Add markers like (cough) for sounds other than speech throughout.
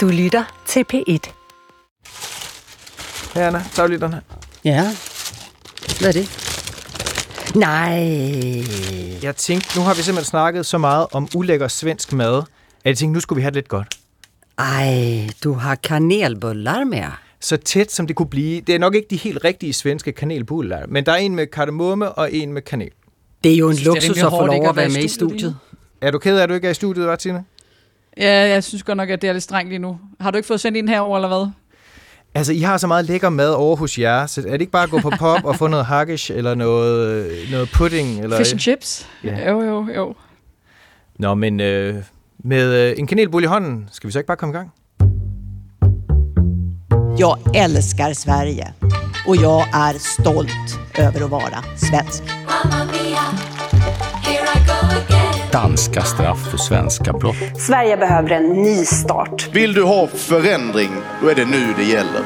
Du lytter til P1. Her, Anna. Tag lige den her. Ja. Hvad er det? Nej. Jeg tænkte, nu har vi simpelthen snakket så meget om ulækker svensk mad, at jeg tænkte, nu skulle vi have det lidt godt. Ej, du har kanelbullar med. Så tæt som det kunne blive. Det er nok ikke de helt rigtige svenske kanelbuller, men der er en med kardemomme og en med kanel. Det er jo en synes, det er luksus at få hårdt lov at være med i studiet. Er du ked af, at du ikke er i studiet, var Tina? Ja, jeg synes godt nok, at det er lidt strengt lige nu. Har du ikke fået sendt en herover eller hvad? Altså, I har så meget lækker mad over hos jer, så er det ikke bare at gå på pop og få noget haggis eller noget, noget pudding? Eller... Fish and chips? Ja. Jo, jo, jo. Nå, men øh, med øh, en kanelbulle i hånden, skal vi så ikke bare komme i gang? Jag älskar Sverige och jag är stolt över att vara svensk. Danska straff för svenska brott. Sverige behöver en ny start. Vill du ha förändring, då är det nu det gäller.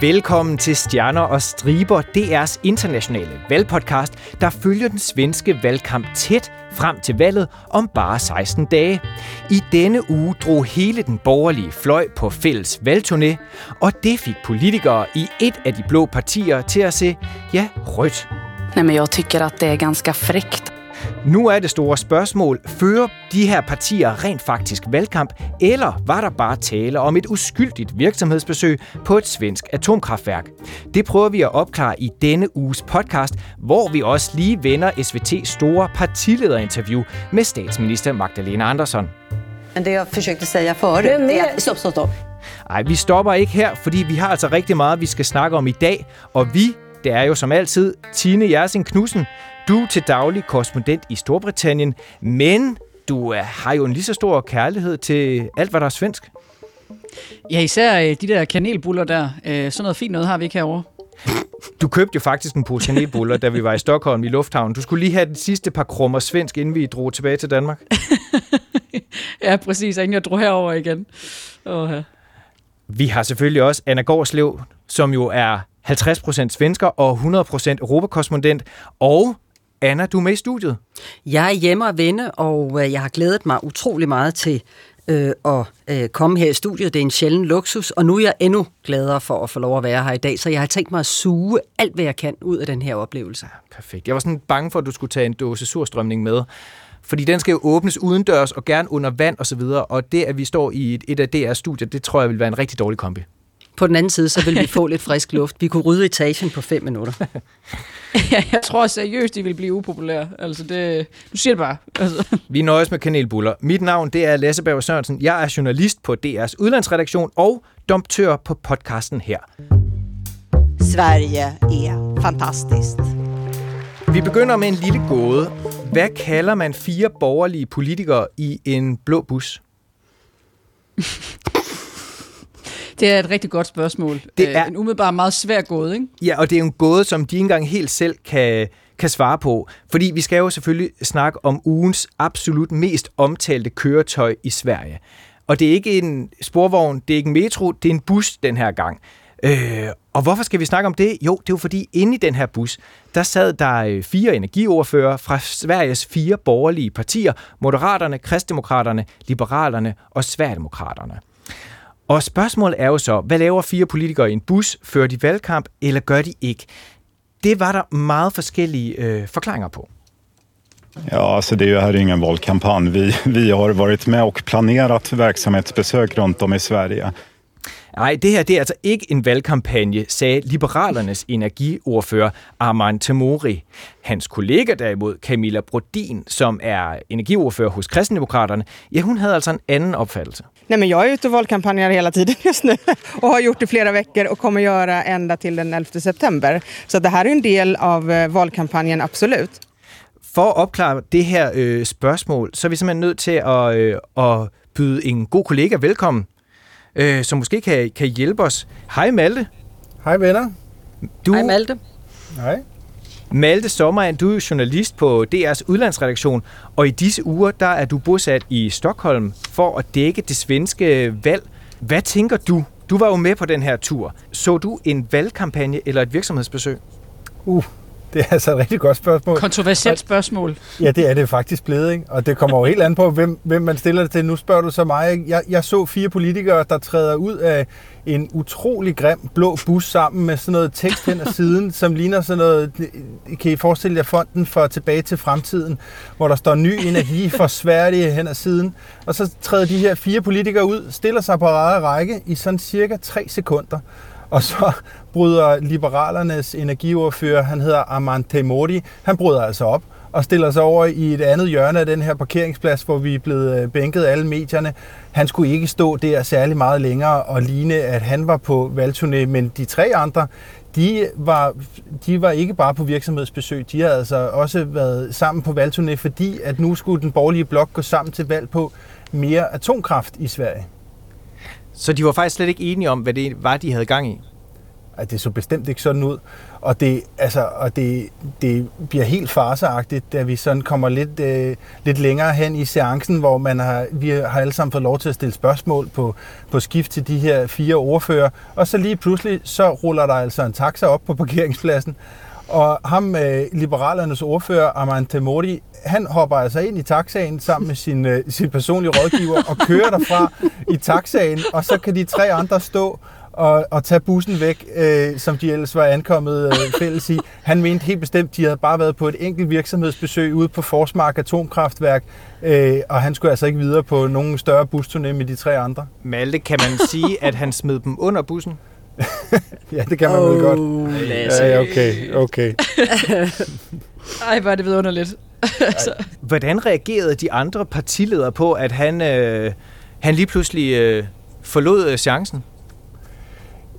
Velkommen til Stjerner og Striber, DR's internationale valgpodcast, der følger den svenske valgkamp tæt frem til valget om bare 16 dage. I denne uge drog hele den borgerlige fløj på fælles valgturné, og det fik politikere i et af de blå partier til at se, ja, rødt. Nej, men jag tycker att det är ganska fräckt Nu er det store spørgsmål, fører de her partier rent faktisk valgkamp, eller var der bare tale om et uskyldigt virksomhedsbesøg på et svensk atomkraftværk? Det prøver vi at opklare i denne uges podcast, hvor vi også lige vender SVT's store partilederinterview med statsminister Magdalena Andersson. Men det jag försökte säga förut, Men det är... Stopp, stopp, stopp. Ej, vi stopper ikke her, fordi vi har altså rigtig meget, vi skal snakke om i dag. Og vi, det er jo som altid Tine Jersing Knudsen. Du er til daglig korrespondent i Storbritannien, men du har jo en lige så stor kærlighed til alt, hvad der er svensk. Ja, især øh, de der kanelbuller der. Øh, sådan noget fint noget har vi ikke herovre. Du købte jo faktisk en pose kanelbuller, da vi var i Stockholm i lufthavnen. Du skulle lige have de sidste par krummer svensk, inden vi drog tilbage til Danmark. (laughs) Ja, præcis. Inden jeg drog herover igen. Åh, ja. Vi har selvfølgelig også Anna Gårdslev, som jo er 50% svensker og 100% europakorrespondent. Og Anna, du er med i studiet. Jeg er hjemme og vende, og øh, jeg har glædet mig utrolig meget til øh, at øh, komme her i studiet. Det er en sjælden luksus, og nu er jeg endnu gladere for at få lov at være her i dag, så jeg har tænkt mig at suge alt, hvad jeg kan ud af den her oplevelse. Perfekt. Jeg var sådan bange for, at du skulle tage en dåse surstrømning med. Fordi den skal jo åbnes udendørs og gerne under vand og så videre. Og det, at vi står i et, et af DR's studier, det tror jeg vil være en rigtig dårlig kombi. På den anden side, så vil vi (laughs) få lidt frisk luft. Vi kunne rydde etagen på fem minutter. (laughs) (laughs) jeg tror seriøst, de vil blive upopulære. Altså, det, du siger det bare. Altså. Vi nøjes med kanelbuller. Mit navn det er Lasse Berg Sørensen. Jeg er journalist på DR's udlandsredaktion og domptør på podcasten her. Sverige är fantastiskt. Vi begynder med en lille gåde. Hvad kalder man fire borgerlige politikere i en blå bus? (laughs) Det er et rigtig godt spørgsmål. Det er- Øh, en umiddelbart meget svær gåde, ikke? Ja, og det er en gåde, som de ikke engang helt selv kan, kan svare på. Fordi vi skal jo selvfølgelig snakke om ugens absolut mest omtalte køretøj i Sverige. Og det er ikke en sporvogn, det er ikke en metro, det er en bus den her gang. Øh, og hvorfor skal vi snakke om det? Jo, det er jo fordi inde i den her bus, der sad der øh, fire energiordfører fra Sveriges fire borgerlige partier. Moderaterne, Kristdemokraterne, Liberalerne og Sverigedemokraterne. Og spørgsmålet er jo så, hvad laver fire politikere i en bus? Fører de valgkamp, eller gør de ikke? Det var der meget forskellige øh, forklaringer på. Ja, alltså det är ju här ingen valkampanj. Vi, vi har varit med och planerat verksamhetsbesök runt om i Sverige. Nej, det her det er altså ikke en valgkampagne, sagde Liberalernes energiordfører Armand Temori. Hans kollega derimod, Camilla Brodin, som er energiordfører hos Kristendemokraterne, ja, hun havde altså en anden opfattelse. Nej, men jag är ute och valkampanjar hela tiden just nu (laughs) och har gjort det flera veckor och kommer göra ända till den 11 september. Så det här är en del av eh, valkampanjen, absolut. For at opklare det her øh, spørgsmål, så er vi simpelthen nødt til at, øh, at byde en god kollega velkommen, øh, som måske kan, kan hjælpe os. Hej Malte. Hej venner. Du, Hej Malte. Hej. Malte Sommerand, du er journalist på DR's udlandsredaktion, og i disse uger der er du bosat i Stockholm for at dække det svenske valg. Hvad tænker du? Du var jo med på den her tur. Så du en valgkampagne eller et virksomhedsbesøg? Uh, Det er altså et rigtig godt spørgsmål. Kontroversielt spørgsmål. Ja, det er det faktisk blevet, ikke? Og det kommer jo helt an på, hvem, hvem man stiller det til. Nu spørger du så mig. Ikke? Jeg, jeg så fire politikere, der træder ud af en utrolig grim blå bus sammen med sådan noget tekst hen ad siden, som ligner sådan noget, kan I forestille jer fonden for tilbage til fremtiden, hvor der står ny energi for Sverige hen ad siden. Og så træder de her fire politikere ud, stiller sig på rette række i sådan cirka tre sekunder. Og så bryder Liberalernes energiordfører, han hedder Amante Temodi, han bryder altså op og stiller sig over i et andet hjørne af den her parkeringsplads, hvor vi er blevet øh, bænket alle medierne. Han skulle ikke stå der særlig meget længere og ligne, at han var på valgturné, men de tre andre, de var, de var ikke bare på virksomhedsbesøg, de har altså også været sammen på valgturné, fordi at nu skulle den borgerlige blok gå sammen til valg på mere atomkraft i Sverige. Så de var faktisk slet ikke enige om, hvad det var, de havde gang i? at det så bestemt ikke sådan ud. Og det, altså, og det, det bliver helt farseagtigt, da vi sådan kommer lidt, øh, lidt længere hen i seancen, hvor man har, vi har alle sammen fået lov til at stille spørgsmål på, på skift til de her fire ordfører. Og så lige pludselig, så ruller der altså en taxa op på parkeringspladsen. Og ham, øh, liberalernes ordfører, Armand Temodi, han hopper altså ind i taxaen sammen med sin, øh, sin personlige rådgiver og kører derfra i taxaen, og så kan de tre andre stå og, og tage bussen væk, øh, som de ellers var ankommet øh, (laughs) fælles i. Han mente helt bestemt, de havde bare været på et enkelt virksomhedsbesøg ude på Forsmark Atomkraftværk, øh, og han skulle altså ikke videre på nogen større busturné med de tre andre. Malte, kan man sige, (laughs) at han smed dem under bussen? ja, det kan man oh, vel godt. Lasse. Ja, okay, okay. (laughs) Ej, hvor er det vidunderligt. altså. Hvordan reagerede de andre partiledere på, at han, øh, han lige pludselig øh, forlod øh, chancen?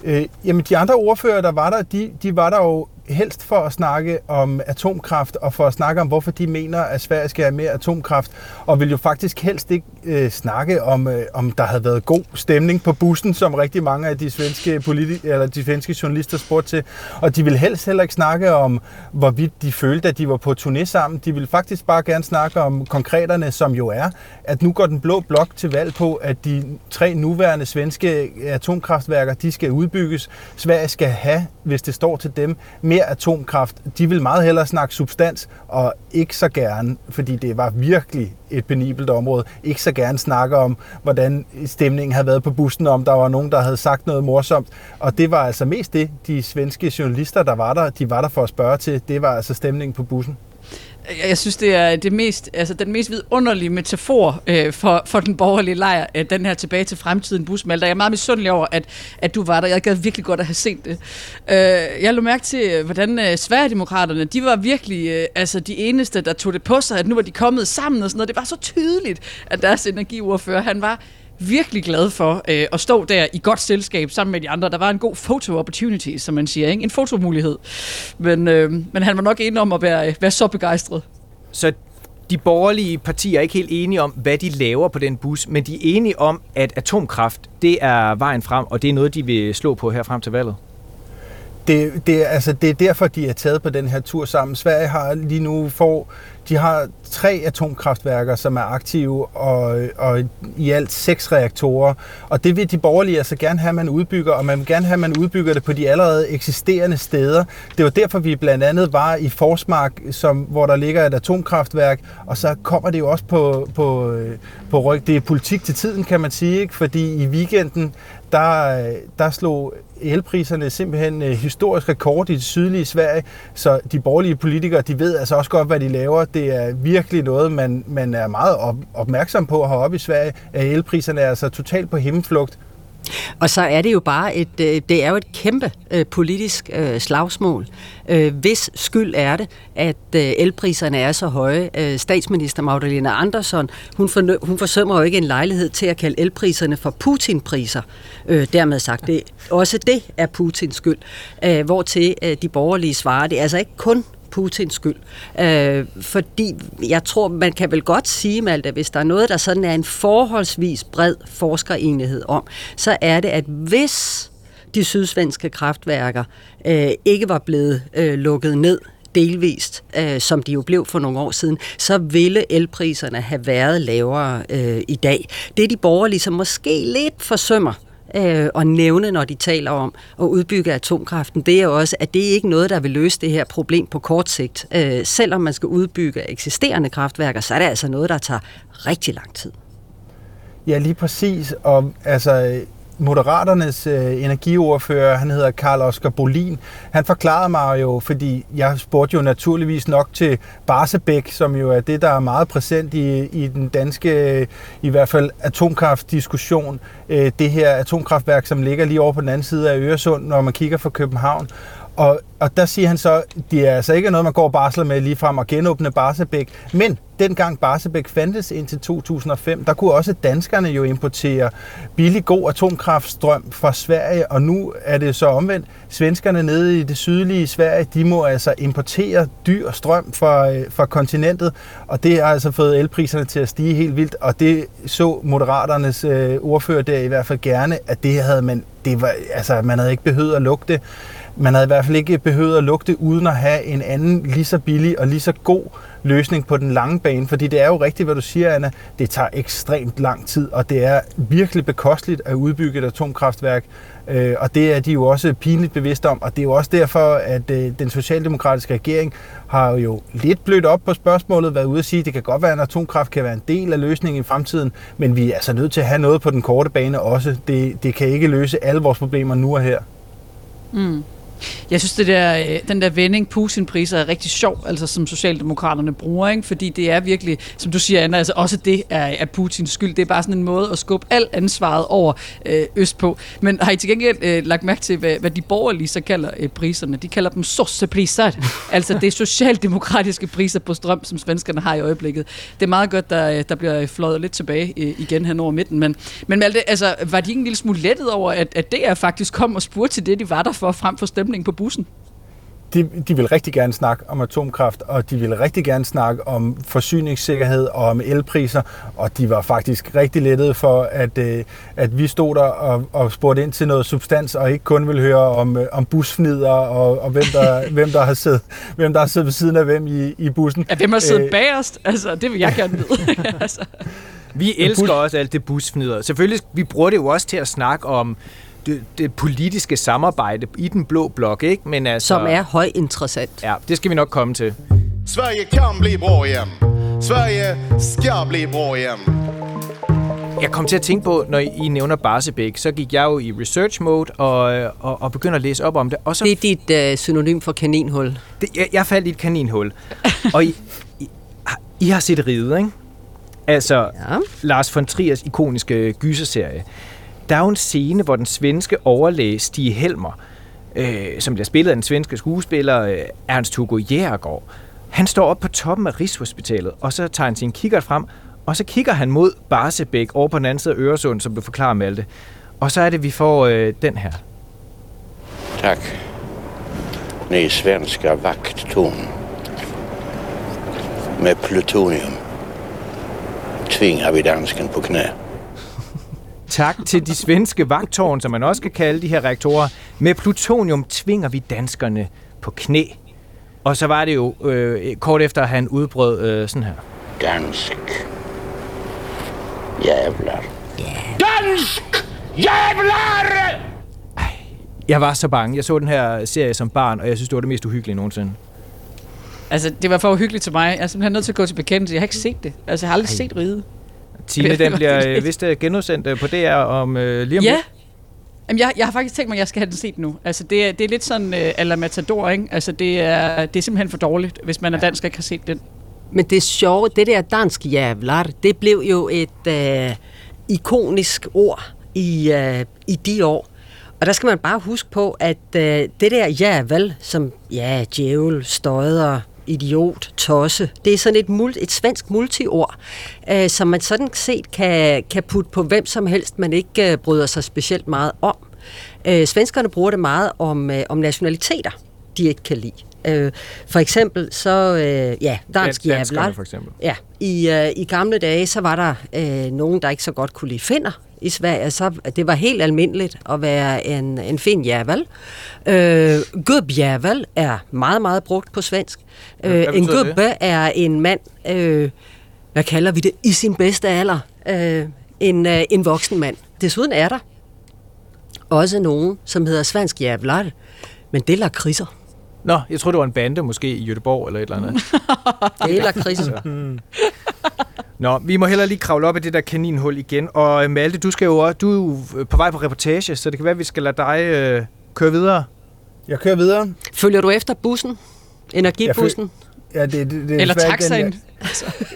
Øh, jamen, de andre ordfører, der var der, de, de var der jo helst for at snakke om atomkraft og for at snakke om, hvorfor de mener, at Sverige skal have mere atomkraft, og vil jo faktisk helst ikke øh, snakke om, øh, om der havde været god stemning på bussen, som rigtig mange af de svenske, politi- eller de svenske journalister spurgte til. Og de vil helst heller ikke snakke om, hvorvidt de følte, at de var på turné sammen. De vil faktisk bare gerne snakke om konkreterne, som jo er, at nu går den blå blok til valg på, at de tre nuværende svenske atomkraftværker, de skal udbygges. Sverige skal have, hvis det står til dem, mere atomkraft. De vil meget hellere snakke substans, og ikke så gerne, fordi det var virkelig et penibelt område, ikke så gerne snakke om, hvordan stemningen havde været på bussen, om der var nogen, der havde sagt noget morsomt. Og det var altså mest det, de svenske journalister, der var der, de var der for at spørge til, det var altså stemningen på bussen. Jeg synes, det er det mest, altså den mest vidunderlige metafor øh, for, for den borgerlige lejr, øh, den her tilbage til fremtiden busmalter. Jeg er meget misundelig over, at, at du var der. Jeg gad virkelig godt at have set det. Øh, jeg lå mærke til, øh, hvordan øh, Sverigedemokraterne, de var virkelig øh, altså de eneste, der tog det på sig, at nu var de kommet sammen og sådan noget. Det var så tydeligt, at deres energiordfører, han var virkelig glad for øh, at stå der i godt selskab sammen med de andre. Der var en god photo opportunity, som man siger, ikke? en fotomulighed. Men, øh, men han var nok enig om at være, være så begejstret. Så de borgerlige partier er ikke helt enige om, hvad de laver på den bus, men de er enige om, at atomkraft, det er vejen frem, og det er noget, de vil slå på her frem til valget. Det, det, altså, det er derfor, de er taget på den her tur sammen. Sverige har lige nu får de har tre atomkraftværker, som er aktive, og, og i alt seks reaktorer. Og det vil de borgerlige altså gerne have, at man udbygger, og man vil gerne have, at man udbygger det på de allerede eksisterende steder. Det var derfor, vi blandt andet var i Forsmark, som, hvor der ligger et atomkraftværk, og så kommer det jo også på, på, øh, på ryg. Det er politik til tiden, kan man sige, ikke? fordi i weekenden, der, øh, der slog elpriserne simpelthen øh, historisk rekord i det sydlige Sverige, så de borgerlige politikere, de ved altså også godt, hvad de laver. Det er virkelig noget, man, man er meget op, opmærksom på heroppe i Sverige, at elpriserne er altså totalt på himmelflugt. Og så er det jo bare et, øh, det er jo et kæmpe øh, politisk øh, slagsmål. Øh, hvis skyld er det, at øh, elpriserne er så høje. Øh, statsminister Magdalena Andersson, hun, hun forsømmer jo ikke en lejlighed til at kalde elpriserne for Putin-priser. Øh, dermed sagt, det, også det er Putins skyld. Øh, hvor til øh, de borgerlige svarer, det er altså ikke kun Putins skyld. Øh, fordi jeg tror, man kan vel godt sige, Malte, hvis der er noget, der sådan er en forholdsvis bred forskerenighed om, så er det, at hvis de sydsvenske kraftværker øh, ikke var blevet øh, lukket ned delvist, øh, som de jo blev for nogle år siden, så ville elpriserne have været lavere øh, i dag. Det er de borgerlige, som måske lidt forsømmer øh, at nævne, når de taler om at udbygge atomkraften, det er jo også, at det ikke er noget, der vil løse det her problem på kort sigt. Øh, selvom man skal udbygge eksisterende kraftværker, så er det altså noget, der tager rigtig lang tid. Ja, lige præcis. Og altså, Moderaternes øh, energiordfører, han hedder Karl Oskar Bolin, han forklarede mig jo, fordi jeg spurgte jo naturligvis nok til Barsebæk, som jo er det, der er meget præsent i, i den danske, i hvert fald atomkraftdiskussion. Øh, det her atomkraftværk, som ligger lige over på den anden side af Øresund, når man kigger fra København. Og, og der siger han så, det er altså ikke noget, man går og barsler med lige frem og genåbne Barsebæk, men dengang Barsebæk fandtes indtil 2005, der kunne også danskerne jo importere billig god atomkraftstrøm fra Sverige, og nu er det så omvendt. Svenskerne nede i det sydlige Sverige, de må altså importere dyr strøm fra, øh, fra kontinentet, og det har altså fået elpriserne til at stige helt vildt, og det så Moderaternes øh, ordfører der i hvert fald gerne, at det havde man, det var, altså, man havde ikke behøvet at lukke det. Man havde i hvert fald ikke behøvet at lukke det uden at have en anden lige så billig og lige så god løsning på den lange bane, fordi det er jo rigtigt, hvad du siger, Anna. Det tager ekstremt lang tid, og det er virkelig bekosteligt at udbygge et atomkraftværk, øh, og det er de jo også pinligt bevidste om, og det er jo også derfor, at øh, den socialdemokratiske regering har jo lidt blødt op på spørgsmålet, været ude at sige, at det kan godt være, at atomkraft kan være en del af løsningen i fremtiden, men vi er altså nødt til at have noget på den korte bane også. Det, det kan ikke løse alle vores problemer nu og her. Mm. Jeg synes, det der, øh, den der vending Putin-priser er rigtig sjov, altså som Socialdemokraterne bruger, ikke? fordi det er virkelig, som du siger, Anna, altså også det er, er Putins skyld. Det er bare sådan en måde at skubbe alt ansvaret over øh, øst på. Men har I til gengæld øh, lagt mærke til, hvad, hvad de borgerlige så kalder øh, priserne? De kalder dem sossepriser, (laughs) altså det er socialdemokratiske priser på strøm, som svenskerne har i øjeblikket. Det er meget godt, der, der bliver fløjet lidt tilbage øh, igen hen over midten. Men, men Malte, altså, var de ikke en lille smule lettet over, at, at det er faktisk kom og spurgte til det, de var der for, frem for stemning på bussen? De, de vil rigtig gerne snakke om atomkraft, og de vil rigtig gerne snakke om forsyningssikkerhed og om elpriser, og de var faktisk rigtig lettede for, at, øh, at vi stod der og, og spurgte ind til noget substans, og ikke kun vil høre om, øh, om busfnider og, og hvem, der, (laughs) hvem, der har siddet, hvem der har siddet ved siden af hvem i, i bussen. Ja, hvem har siddet øh, bagerst? Altså, det vil jeg gerne vide. (laughs) (laughs) altså. Vi elsker også alt det busfnider. Selvfølgelig, vi bruger det jo også til at snakke om det, det politiske samarbejde i den blå blok, ikke? Men altså, Som er højinteressant. Ja, det skal vi nok komme til. Sverige kan blive bra igen. Sverige skal blive bra igen. Jeg kom til at tænke på, når I nævner Barsebæk, så gik jeg jo i research mode og, og, og begyndte at læse op om det. Og så, det er dit øh, synonym for kaninhul. Det, jeg, jeg faldt i et kaninhul. og I, I, I har set Ride, ikke? Altså, ja. Lars von Triers ikoniske gyserserie. Der er jo en scene, hvor den svenske overlæge Stig Helmer, øh, som bliver spillet af den svenske skuespiller øh, Ernst Hugo Jægergaard, han står op på toppen af Rigshospitalet, og så tager han sin kikkert frem, og så kigger han mod Barsebæk over på den anden side af Øresund, som du forklarer Malte. Og så er det, vi får øh, den her. Tak. Ni svenska vakttorn med plutonium tvinger vi dansken på knæ. Tak til de svenske vagtårn, som man også kan kalde de her reaktorer. Med plutonium tvinger vi danskerne på knæ. Og så var det jo øh, kort efter, at han udbrød øh, sådan her. Dansk. Jävlar. Yeah. Dansk! Jävlar! Jeg var så bange. Jeg så den her serie som barn, og jeg synes, det var det mest uhyggelige nogensinde. Altså, det var for uhyggeligt til mig. Jeg er simpelthen nødt til at gå til bekendelse. Jeg har ikke set det. Altså, jeg har aldrig Ej. set Ride. Tine, den bliver vist øh, genudsendt øh, på DR om øh, lige om Ja, Jamen, jeg, jeg har faktisk tænkt mig, at jeg skal have den set nu. Altså, det er, det er lidt sådan uh, a la Matador, ikke? Altså, det er, det er simpelthen for dårligt, hvis man er dansk og ikke har set den. Men det er sjovt, det der dansk jævlar, det blev jo et uh, ikonisk ord i, uh, i de år. Og der skal man bare huske på, at uh, det der jævel, som ja, djævel, støder, idiot, tosse. Det er sådan et, multi, et svensk multiord, øh, som man sådan set kan, kan putte på hvem som helst, man ikke øh, bryder sig specielt meget om. Øh, svenskerne bruger det meget om, øh, om nationaliteter, de ikke kan lide. Øh, for eksempel så, øh, ja, dansk jævlar. for eksempel. Ja, i, øh, i gamle dage, så var der øh, nogen, der ikke så godt kunne lide finder i Sverige, så det var helt almindeligt at være en, en fin jævel. Øh, gubbjævel er meget, meget brugt på svensk. Øh, en gubbe det? er en mand, øh, hvad kalder vi det, i sin bedste alder. Øh, en, øh, en voksen mand. Desuden er der også nogen, som hedder svensk jävlar, men det er lakridser. Nå, jeg tror det var en bande måske i Göteborg eller et eller andet. (laughs) Det er lakridser. Nå, vi må heller lige kravle op i det der kaninhul igen. Og øh, Malte, du, skal jo, du er jo på vej på reportage, så det kan være, at vi skal lade dig øh, køre videre. Jeg kører videre. Følger du efter bussen? Energibussen? Ja, det, det, det er Eller taxaen. Den,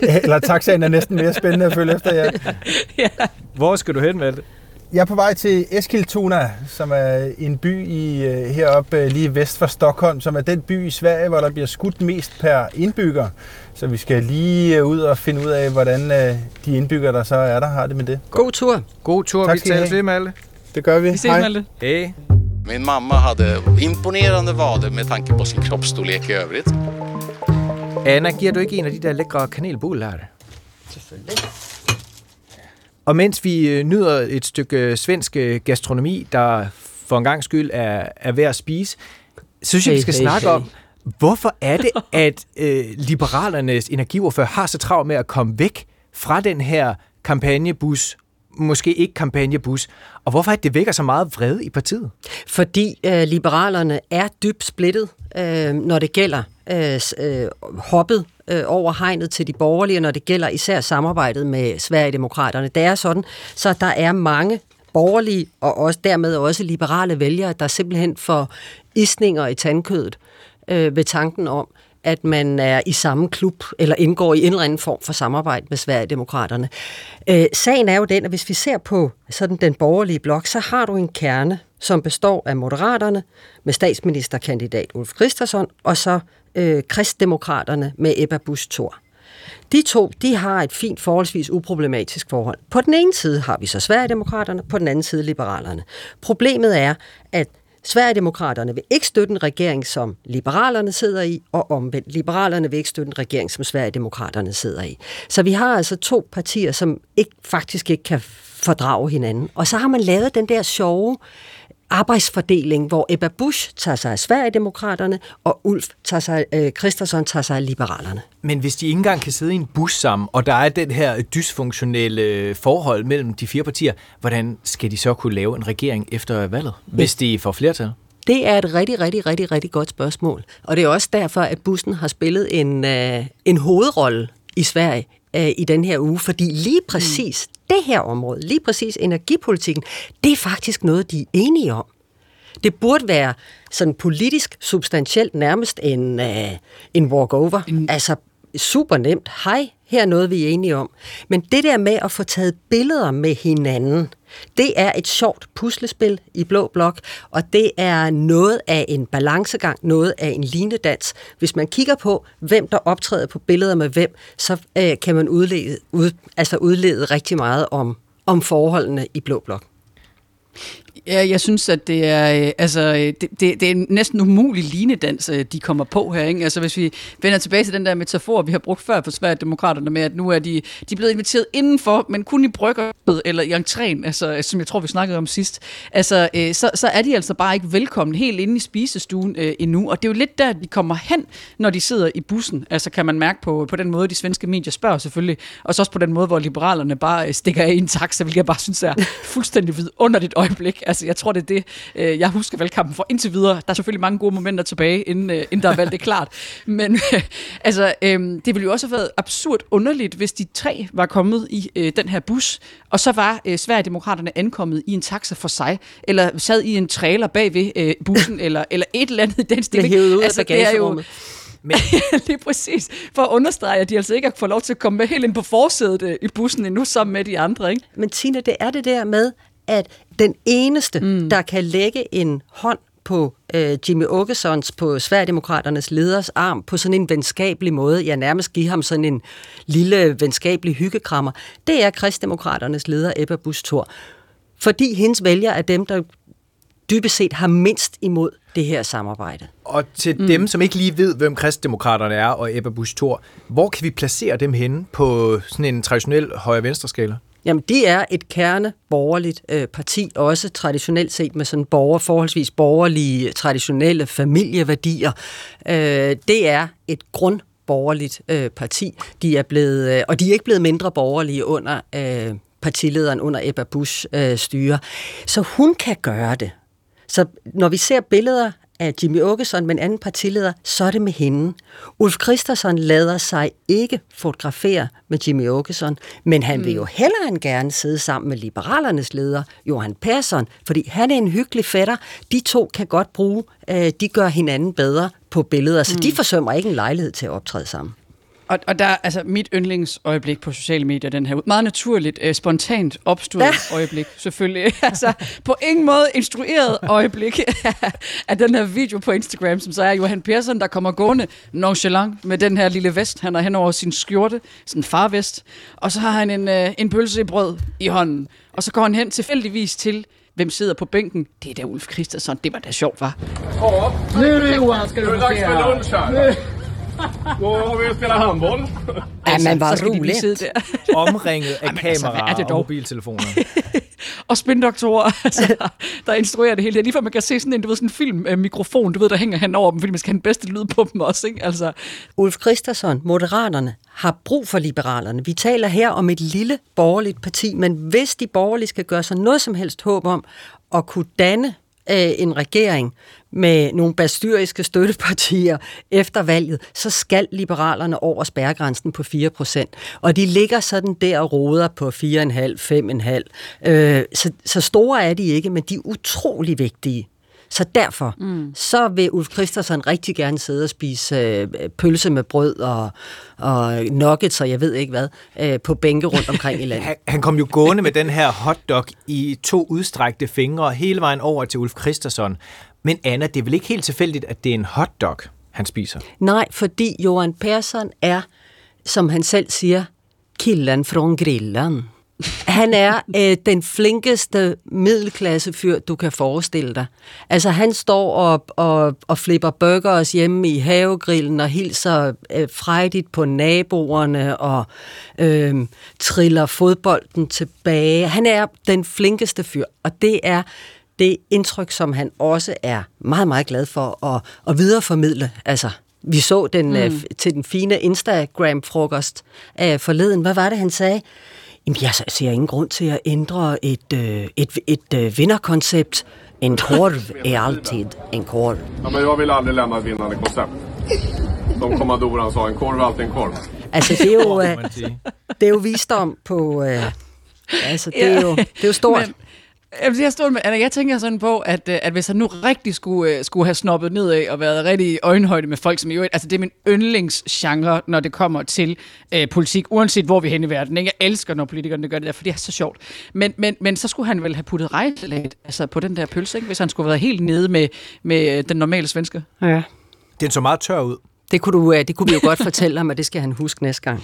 jeg, (laughs) eller taxaen er næsten mere spændende at følge efter, ja. (laughs) Hvor skal du hen, Malte? Jeg er på vej til Eskilstuna, som er en by i, øh, heroppe øh, lige vest for Stockholm, som er den by i Sverige, hvor der bliver skudt mest per indbygger. Så vi skal lige øh, ud og finde ud af, hvordan de indbyggere, der så er der, har det med det. God tur. God tur, Tak vi have. til, Malte. Det gør vi. Vi ses, Malte. Hej. Min mamma hade imponerande vader med tanke på sin kroppsstorlek i övrigt. Anna, giver du ikke en af de der lækre kanelbuller? Selvfølgelig. Og mens vi øh, nyder et stykke øh, svensk øh, gastronomi, der for en gang skyld er, er værd at spise, så synes jeg, Hey, vi skal hey, snakke hey. om, hvorfor er det, at øh, Liberalernes energiordfører har så travlt med at komme væk fra den her kampagnebus, måske ikke kampagnebus, og hvorfor er det, vækker så meget vrede i partiet? Fordi øh, liberalerne er dybt splittet, øh, når det gælder øh, øh, hoppet øh, over hegnet til de borgerlige, når det gælder især samarbejdet med Sverigedemokraterne. Det er sådan, så der er mange borgerlige og også dermed også liberale vælgere, der simpelthen får isninger i tandkødet øh, ved tanken om, at man er i samme klub, eller indgår i en eller anden form for samarbejde med Sverigedemokraterne. Øh, sagen er jo den, at hvis vi ser på sådan den borgerlige blok, så har du en kerne, som består af Moderaterne med statsministerkandidat Ulf Christensen, og så øh, Kristdemokraterne med Ebba Busch Thor. De to, de har et fint, forholdsvis uproblematisk forhold. På den ene side har vi så Sverigedemokraterne, på den anden side Liberalerne. Problemet er, at Sverigedemokraterne vil ikke støtte en regering, som Liberalerne sidder i, og omvendt. Liberalerne vil ikke støtte en regering, som Sverigedemokraterne sidder i. Så vi har altså to partier, som ikke, faktisk ikke kan fordrage hinanden. Og så har man lavet den der sjove arbejdsfordeling, hvor Ebba Busch tager sig af Sverigedemokraterne, og Ulf tager sig, øh, Christensen tager sig af Liberalerne. Men hvis de ikke engang kan sidde i en bus sammen, og der er den her dysfunktionelle forhold mellem de fire partier, hvordan skal de så kunne lave en regering efter valget, hvis de får flertal? Det er et rigtig, rigtig, rigtig, rigtig godt spørgsmål. Og det er også derfor, at bussen har spillet en, øh, en hovedrolle i Sverige øh, i den her uge, fordi lige præcis mm. det her område, lige præcis energipolitikken, det er faktisk noget, de er enige om. Det burde være sådan politisk substantielt nærmest en, øh, en walkover. Mm. Altså super nemt. Hej, her er noget, vi er enige om. Men det der med at få taget billeder med hinanden, det er et sjovt puslespil i Blå Blok, og det er noget af en balancegang, noget af en linedans. Hvis man kigger på, hvem der optræder på billeder med hvem, så øh, kan man udlede, ud, altså udlede rigtig meget om, om forholdene i Blå Blok. Ja, jeg synes, at det er, øh, altså, øh, det, det, det er en næsten umulig linedans, øh, de kommer på her. Ikke? Altså, hvis vi vender tilbage til den der metafor, vi har brugt før på Sverigedemokraterne med, at nu er de, de er blevet inviteret indenfor, men kun i brygger eller i entréen, altså, som jeg tror, vi snakkede om sidst. Altså, så, så er de altså bare ikke velkomne helt inde i spisestuen øh, endnu. Og det er jo lidt der, de kommer hen, når de sidder i bussen. Altså, kan man mærke på, på den måde, de svenske medier spørger selvfølgelig, og så også på den måde, hvor liberalerne bare stikker af i en taxa, hvilket jeg bare synes er fuldstændig vidunderligt øjeblik. Altså, jeg tror, det er det, øh, jeg husker valgkampen for indtil videre. Der er selvfølgelig mange gode momenter tilbage, inden, øh, inden der er valgt, det er klart. Men øh, (laughs) altså, øh, det ville jo også have været absurd underligt, hvis de tre var kommet i øh, den her bus, og så var øh, Sverigedemokraterne ankommet i en taxa for sig, eller sad i en trailer bag ved øh, bussen, (laughs) eller, eller et eller andet i den stil. Blev ud af altså, det er jo. (laughs) Men, lige præcis. For at understrege, at de altså ikke har fået lov til at komme med helt ind på forsædet øh, i bussen endnu, sammen med de andre. Ikke? Men Tina, det er det der med, at den eneste, mm. der kan lægge en hånd på øh, Jimmy Åkessons, på Sverigedemokraternes leders arm, på sådan en venskabelig måde, ja nærmest give ham sådan en lille venskabelig hyggekrammer, det er Kristdemokraternes leder Ebba Busch Thor. Fordi hendes vælger er dem, der dybest set har mindst imod det her samarbejde. Og til mm. dem, som ikke lige ved, hvem kristdemokraterne er og Ebba Busch Thor, hvor kan vi placere dem henne på sådan en traditionel højre-venstre-skala? Jamen, de er et kerne borgerligt øh, parti, også traditionelt set med sådan borger, forholdsvis borgerlige, traditionelle familieværdier. Øh, det er et grundborgerligt øh, parti. De er blevet, øh, og de er ikke blevet mindre borgerlige under øh, partilederen under Ebba Bush øh, styre. Så hun kan gøre det. Så når vi ser billeder af Jimmy Åkesson med en anden partileder, så er det med hende. Ulf Christensen lader sig ikke fotografere med Jimmy Åkesson, men han vil jo hellere end gerne sidde sammen med Liberalernes leder, Johan Persson, fordi han er en hyggelig fætter. De to kan godt bruge, øh, de gør hinanden bedre på billeder, så de forsømmer ikke en lejlighed til at optræde sammen. Og, og der er altså mit yndlingsøjeblik på sociale medier, den her meget naturligt, øh, spontant opstået ja. (laughs) øjeblik, selvfølgelig. (laughs) altså på ingen måde instrueret øjeblik (laughs) af den her video på Instagram, som så er Johan Persson, der kommer gående nonchalant med den her lille vest, han har hen over sin skjorte, sådan en farvest, og så har han en, øh, en pølse i brød i hånden, og så går han hen tilfældigvis til Hvem sidder på bænken? Det er da Ulf Christensen. Det var da sjovt, var. Nu är det Johan ska du få se här. Då har vi spelat handboll. Ja, men sidde roligt. der. (laughs) Omringet af Jamen, altså, er kameraer det og dog? mobiltelefoner. (laughs) og spindoktorer, altså, der instruerer det hele. Det er lige før man kan se sådan en, du ved, sådan en film, øh, mikrofon, du ved, der hænger hen over dem, fordi man skal have den bedste lyd på dem også, ikke? Altså, Ulf Christensen, Moderaterne, har brug for liberalerne. Vi taler her om et lille borgerligt parti, men hvis de borgerlige skal gøre sig noget som helst håb om at kunne danne øh, en regering med nogle bastyriske støttepartier efter valget, så skal liberalerne over spærregrænsen på 4 procent. Og de ligger sådan der og roder på 4,5, 5,5. Øh, så, så store er de ikke, men de er utrolig vigtige. Så derfor, mm. så vil Ulf Christensen rigtig gerne sidde og spise øh, pølse med brød og, og nuggets og jeg ved ikke hvad, øh, på bænke rundt omkring i landet. (laughs) Han, han kom jo gående med den her hotdog i to udstrakte fingre hele vejen over til Ulf Christensen. Men Anna, det er vel ikke helt tilfældigt, at det er en hotdog, han spiser? Nej, fordi Johan Persson er, som han selv siger, killen fra grillen. Han er øh, den flinkeste middelklassefyr, du kan forestille dig. Altså, han står og, og, og flipper burgers hjemme i havegrillen og hilser øh, frejdigt på naboerne og øh, triller fodbolden tilbage. Han er den flinkeste fyr, og det er det indtryk, som han også er meget, meget glad for at, at videreformidle. Altså, vi så den mm. øh, til den fine Instagram-frokost øh, forleden. Hvad var det, han sagde? Jamen, jeg ser ingen grund til at ændre et, øh, et, et øh, vinderkoncept. En (laughs) korv er altid en korv. Ja, men jag vill aldrig lämna ett vinnande koncept. Som kommandoran sa, en korv är alltid en korv. Altså, det er jo, (laughs) øh, det er jo visdom på... Øh, altså, det er, jo, det er jo stort. Men, jeg, stod med, Anna, jeg tænker sådan på, at, øh, at hvis han nu rigtig skulle, øh, skulle have snoppet nedad og været rigtig i øjenhøjde med folk, som jo, altså det er min yndlingsgenre, når det kommer til øh, politik, uanset hvor vi er henne i verden. Ikke? Jeg elsker, når politikerne gør det der, for det er så sjovt. Men, men, men så skulle han vel have puttet rejselat altså på den der pølse, ikke? hvis han skulle have været helt nede med, med øh, den normale svensker. Ja. Den så meget tør ud. Det kunne, du, det kunne vi jo godt fortælle ham, og det skal han huske næste gang.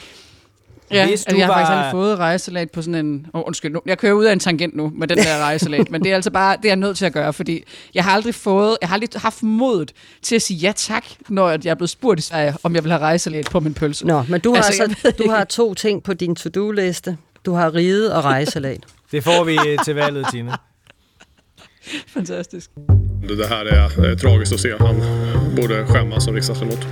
Ja, Hvis altså, du jeg har var- faktisk aldrig fået rejselat på sådan en... Oh, undskyld, nu, jeg kører ud af en tangent nu med den der (laughs) rejselat, men det er altså bare, det er jeg nødt til at gøre, fordi jeg har aldrig fået, jeg har aldrig haft modet til at sige ja tak, når jeg er blevet spurgt i Sverige, om jeg vil have rejselat på min pølse. Nå, men du har, Altså, altså, du har to ting på din to-do-liste. Du har ride og rejselat. Det får vi øh, til valget, Tine. Fantastisk. Det här är eh, tragiskt att se. Han borde skämmas som riksdagsledamot.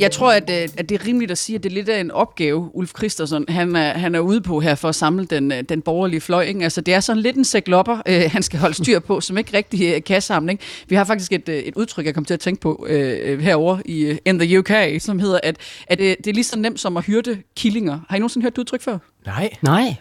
Jeg tror, at, øh, at det er rimeligt at sige, at det er lidt af en opgave, Ulf Christensen, han er, han er ude på her for at samle den, øh, den borgerlige fløj. Ikke? Altså, det er sådan lidt en sæk lopper, øh, han skal holde styr på, som ikke rigtig øh, kan samle. Ikke? Vi har faktisk et, øh, et udtryk, jeg kom til at tænke på øh, herover i in the UK, som hedder, at, at øh, det er lige så nemt som at hyrde killinger. Har I nogensinde hørt det udtryk før? Nej. Nej.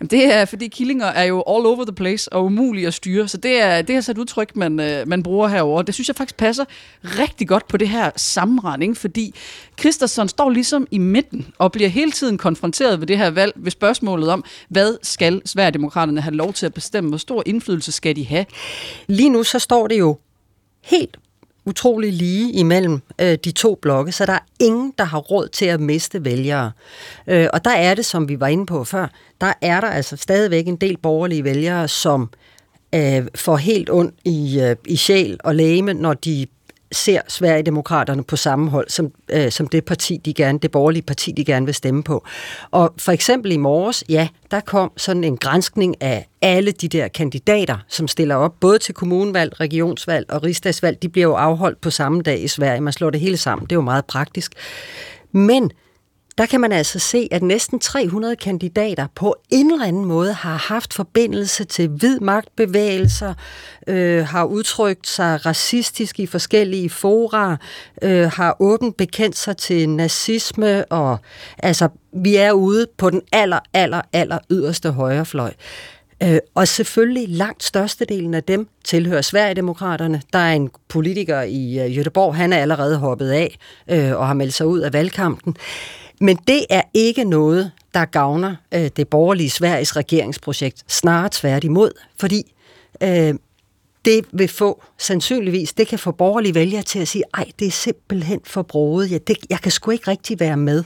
Jamen, det er, fordi killinger er jo all over the place og umulige at styre, så det er, det er så et udtryk, man, øh, man bruger herover. Det synes jeg faktisk passer rigtig godt på det her sammenregning, fordi Christensen står ligesom i midten og bliver hele tiden konfronteret ved det her valg ved spørgsmålet om, hvad skal Sverigedemokraterne have lov til at bestemme? Hvor stor indflydelse skal de have? Lige nu så står det jo helt utrolig lige imellem øh, de to blokke, så der er ingen, der har råd til at miste vælgere. Øh, og der er det, som vi var inde på før, der er der altså stadigvæk en del borgerlige vælgere, som øh, får helt ondt i, øh, i sjæl og læme, når de ser Sverigedemokraterne på samme hold som, øh, som det parti, de gerne, det borgerlige parti, de gerne vil stemme på. Og for eksempel i morges, ja, der kom sådan en granskning af alle de der kandidater, som stiller op, både til kommunvalg, regionsvalg og rigsdagsvalg. De bliver jo afholdt på samme dag i Sverige. Man slår det hele sammen. Det er jo meget praktisk. Men der kan man altså se, at næsten 300 kandidater på en eller anden måde har haft forbindelse til hvid magtbevægelser, øh, har udtrykt sig racistisk i forskellige fora, øh, har åbent bekendt sig til nazisme, og altså, vi er ude på den aller, aller, aller yderste højrefløj. Øh, og selvfølgelig langt størstedelen af dem tilhører Sverigedemokraterne. Der er en politiker i Jødeborg, Göteborg, han er allerede hoppet af øh, og har meldt sig ud af valgkampen. Men det er ikke noget, der gavner øh, det borgerlige Sveriges regeringsprojekt. Snarere tværtimod, fordi øh, det vil få, sandsynligvis, det kan få borgerlige vælgere til at sige, ej, det er simpelthen for broet. Jeg, det, jeg kan sgu ikke rigtig være med.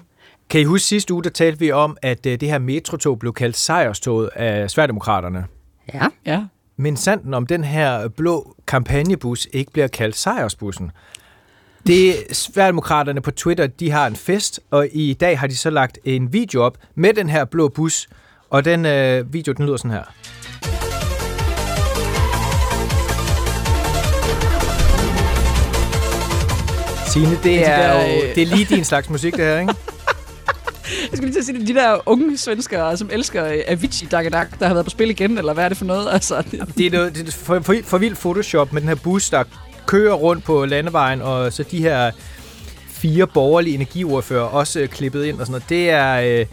Kan I huske sidste uge, der talte vi om, at øh, det her metrotog blev kaldt sejrstoget af Sverigedemokraterne? Ja. ja. Men sanden om den her blå kampagnebus ikke bliver kaldt sejrsbussen. Det Sverigedemokraterne på Twitter, de har en fest, og i dag har de så lagt en video op med den her blå bus, og den øh, video, den lyder sådan her. Signe, det er, jo, det er lige din slags musik, det her, ikke? (laughs) Jeg skulle lige til at sige, de der unge svenskere, som elsker Avicii Dagadak, der har været på spil igen, eller hvad er det for noget? Altså, det... det er noget det er for, for, for vildt Photoshop med den her bus, der kører rundt på landevejen, og så de her fire borgerlige energiordfører også klippet ind og sådan noget. Det er... Øh,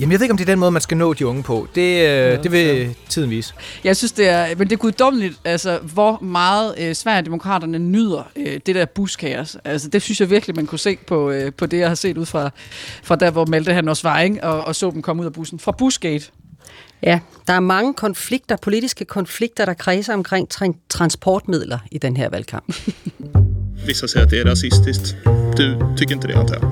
Jamen, jeg ved ikke, om det er den måde, man skal nå de unge på. Det, øh, ja, det vil ja. tiden vise. Jeg synes, det er, men det er guddommeligt, altså, hvor meget øh, Sverigedemokraterne nyder øh, det der buskaos. Altså, det synes jeg virkelig, man kunne se på, øh, på det, jeg har set ud fra, fra der, hvor Malte han også var, ikke? Og, og så dem komme ud af bussen. Fra Busgate. Ja, der er mange konflikter, politiske konflikter, der kredser omkring tra- transportmidler i den her valgkamp. Vissa säger att det är rasistiskt. Du tycker inte det, antar jag?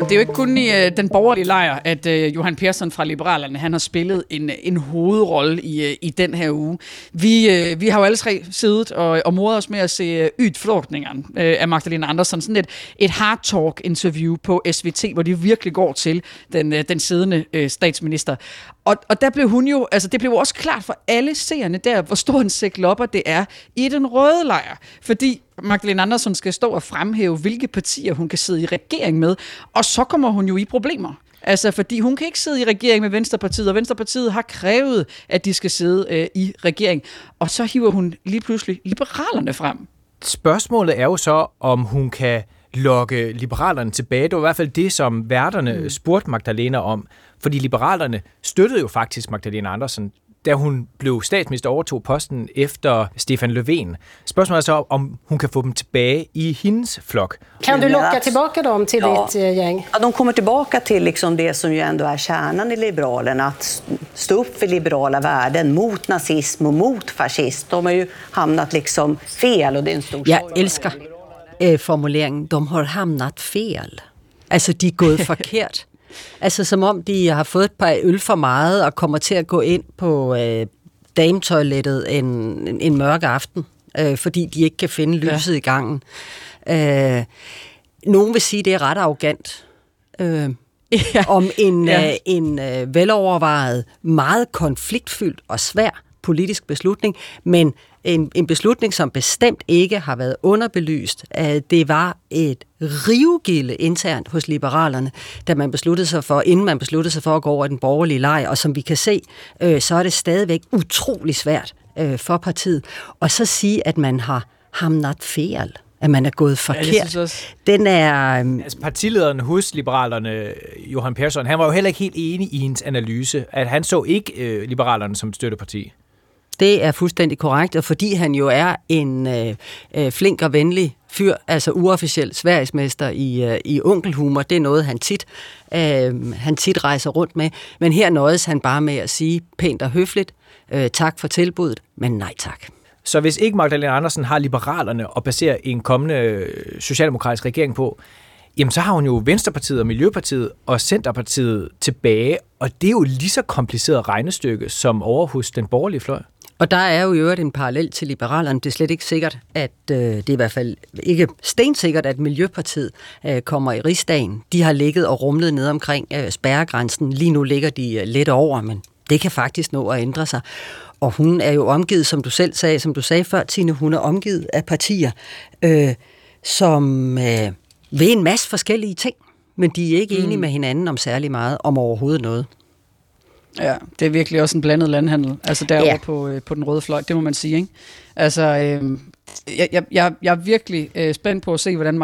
Det er jo ikke kun i øh, den borgerlige lejr, at øh, Johan Persson fra Liberalerne han har spillet en, en hovedrolle i, øh, i den her uge. Vi, øh, vi har jo alle tre siddet og, og mordet os med at se øh, Ydflortningeren øh, af Magdalena Andersson. Sådan et, et hard talk interview på SVT, hvor de virkelig går til den, øh, den siddende øh, statsminister. Og, og der blev hun jo, altså det blev også klart for alle seerne der, hvor stor en sæk lopper det er i den røde lejr. Fordi Magdalena Andersson skal stå og fremhæve, hvilke partier hun kan sidde i regering med, og så kommer hun jo i problemer. Altså, fordi hun kan ikke sidde i regering med Venstrepartiet, og Venstrepartiet har krævet, at de skal sidde øh, i regering. Og så hiver hun lige pludselig liberalerne frem. Spørgsmålet er jo så, om hun kan lokke liberalerne tilbage. Det var i hvert fald det, som værterne mm. spurgte Magdalena om. Fordi liberalerne støttede jo faktisk Magdalena Andersen da hun blev statsminister overtog posten efter Stefan Löfven. Spørgsmålet er så, om hun kan få dem tilbage i hendes flok. Kan du locka tillbaka dem till ja. ditt eh, gäng? Ja, de kommer tillbaka till liksom det som ju ändå är kärnan i Liberalerna, att stå upp för liberala värden mot nazism och mot fascism. De har ju hamnat liksom fel och det är en stor Jag älskar eh, formuleringen, de har hamnat fel. Altså, de er gået (laughs) forkert. Altså som om de har fået et par øl for meget og kommer til at gå ind på øh, dametoilettet en, en, en mørk aften, øh, fordi de ikke kan finde lyset ja. i gangen. Øh, nogen vil sige, det er ret arrogant. Øh, (laughs) ja. om en, ja. øh, en øh, velovervejet, meget konfliktfyldt og svær politisk beslutning, men en, en beslutning, som bestemt ikke har været underbelyst. Det var et rivegilde internt hos liberalerne, da man besluttede sig for, inden man besluttede sig for at gå over den borgerlige leg, og som vi kan se, øh, så er det stadigvæk utrolig svært øh, for partiet. Og så sige, at man har hamnat fel at man er gået forkert. Ja, også... Den er... Um... Altså partilederen hos Liberalerne, Johan Persson, han var jo heller ikke helt enig i hendes analyse, at han så ikke øh, Liberalerne som støtteparti. Det er fuldstændig korrekt, og fordi han jo er en øh, øh, flink og venlig fyr, altså uofficiel Sverigesmester i, øh, i onkelhumor, det er noget, han tit, øh, han tit rejser rundt med. Men her nøjes han bare med at sige pænt og høfligt, øh, tak for tilbuddet, men nej tak. Så hvis ikke Magdalena Andersen har liberalerne at basere en kommende socialdemokratisk regering på, jamen så har hun jo Venstrepartiet og Miljøpartiet og Centerpartiet tilbage, og det er jo lige så kompliceret regnestykke som over hos den borgerlige fløj. Og der er jo i øvrigt en parallel til liberalerne. Det er slet ikke sikkert, at øh, det er i hvert fald ikke stensikkert, at Miljøpartiet øh, kommer i rigsdagen. De har ligget og rumlet ned omkring øh, spærregrænsen. Lige nu ligger de øh, lidt over, men det kan faktisk nå at ændre sig. Og hun er jo omgivet, som du selv sagde, som du sagde før, Tine, hun er omgivet af partier, øh, som øh, vil en masse forskellige ting. men de er ikke mm. enige med hinanden om særlig meget, om overhovedet noget. Ja, det er virkelig også en blandet landhandel, altså derovre ja. på, øh, på den røde fløj, det må man sige, ikke? Altså, øh, jeg, jeg, jeg, jeg er virkelig øh, spændt på at se, hvordan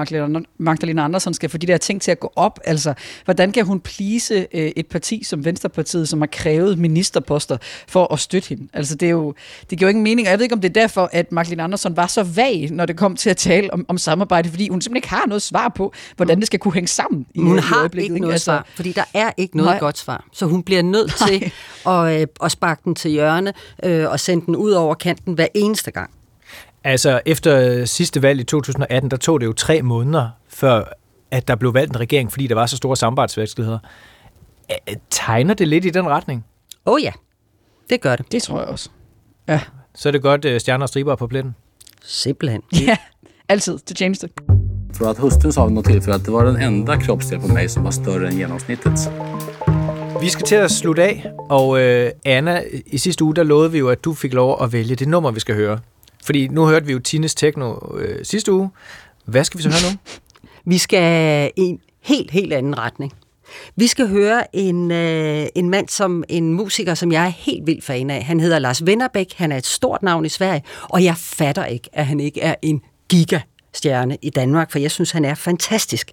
Magdalena, Andersen skal få de der ting til at gå op. Altså, hvordan kan hun plise øh, et parti som Venstrepartiet, som har krævet ministerposter for at støtte hende? Altså, det, er jo, det giver jo ingen mening, og jeg ved ikke, om det er derfor, at Magdalena Andersen var så vag, når det kom til at tale om, om samarbejde, fordi hun simpelthen ikke har noget svar på, hvordan det skal kunne hænge sammen i Hun har ikke noget Altså, svar, fordi der er ikke noget Nej. godt svar. Så hun bliver nødt (laughs) til at, øh, at sparke den til hjørne øh, og sende den ud over kanten hver eneste gang. Altså, efter sidste valg i 2018, der tog det jo tre måneder, før at der blev valgt en regering, fordi der var så store samarbejdsvanskeligheder. Tegner det lidt i den retning? Åh oh ja, det gør det. Det tror jeg også. Ja. Så er det godt, øh, stjerner og striber er på pletten. Simpelthen. (laughs) Ja, altid til tjeneste. Tror at hustrun sa vid något tillfälle att det var den enda kroppsdel på mig som var större än genomsnittet. Vi skal til at slutte af, og øh, Anna, i sidste uge, der lovede vi jo, at du fik lov at vælge det nummer, vi skal høre. Fordi nu hørte vi jo Tines Techno øh, sidste uge. Hvad skal vi så høre nu? (laughs) Vi skal i en helt, helt anden retning. Vi skal høre en, øh, en mand, som en musiker, som jeg er helt vildt fan af. Han hedder Lars Vennerbæk. Han er et stort navn i Sverige, og jeg fatter ikke, at han ikke er en gigastjerne i Danmark, for jeg synes, han er fantastisk.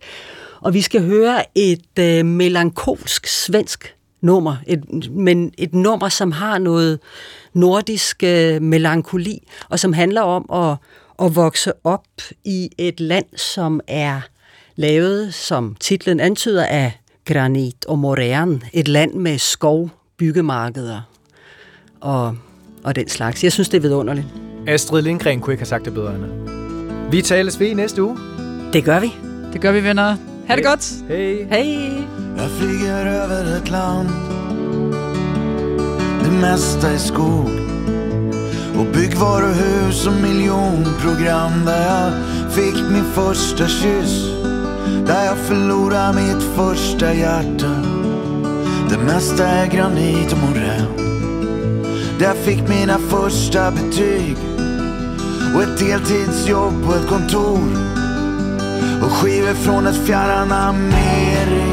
Og vi skal høre et øh, melankolsk svensk nummer, et, men et nummer, som har noget nordisk øh, melankoli, og som handler om at, at vokse op i et land, som er lavet, som titlen antyder, af granit og moræren. Et land med skov, byggemarkeder og, og den slags. Jeg synes, det er vidunderligt. Astrid Lindgren kunne ikke have sagt det bedre, Anna. Vi tales ved i næste uge. Det gør vi. Det gør vi, venner. Ha' det godt. Hej. Hej. Flyger över ett land Det mesta i skog Och byggvaruhus och miljonprogram Där jag fick min första kyss Där jag förlorade mitt första hjärta. Det mesta är granit och morän. Där jag fick mina första betyg Och ett deltidsjobb på ett kontor och skivor från ett fjärran Amerika.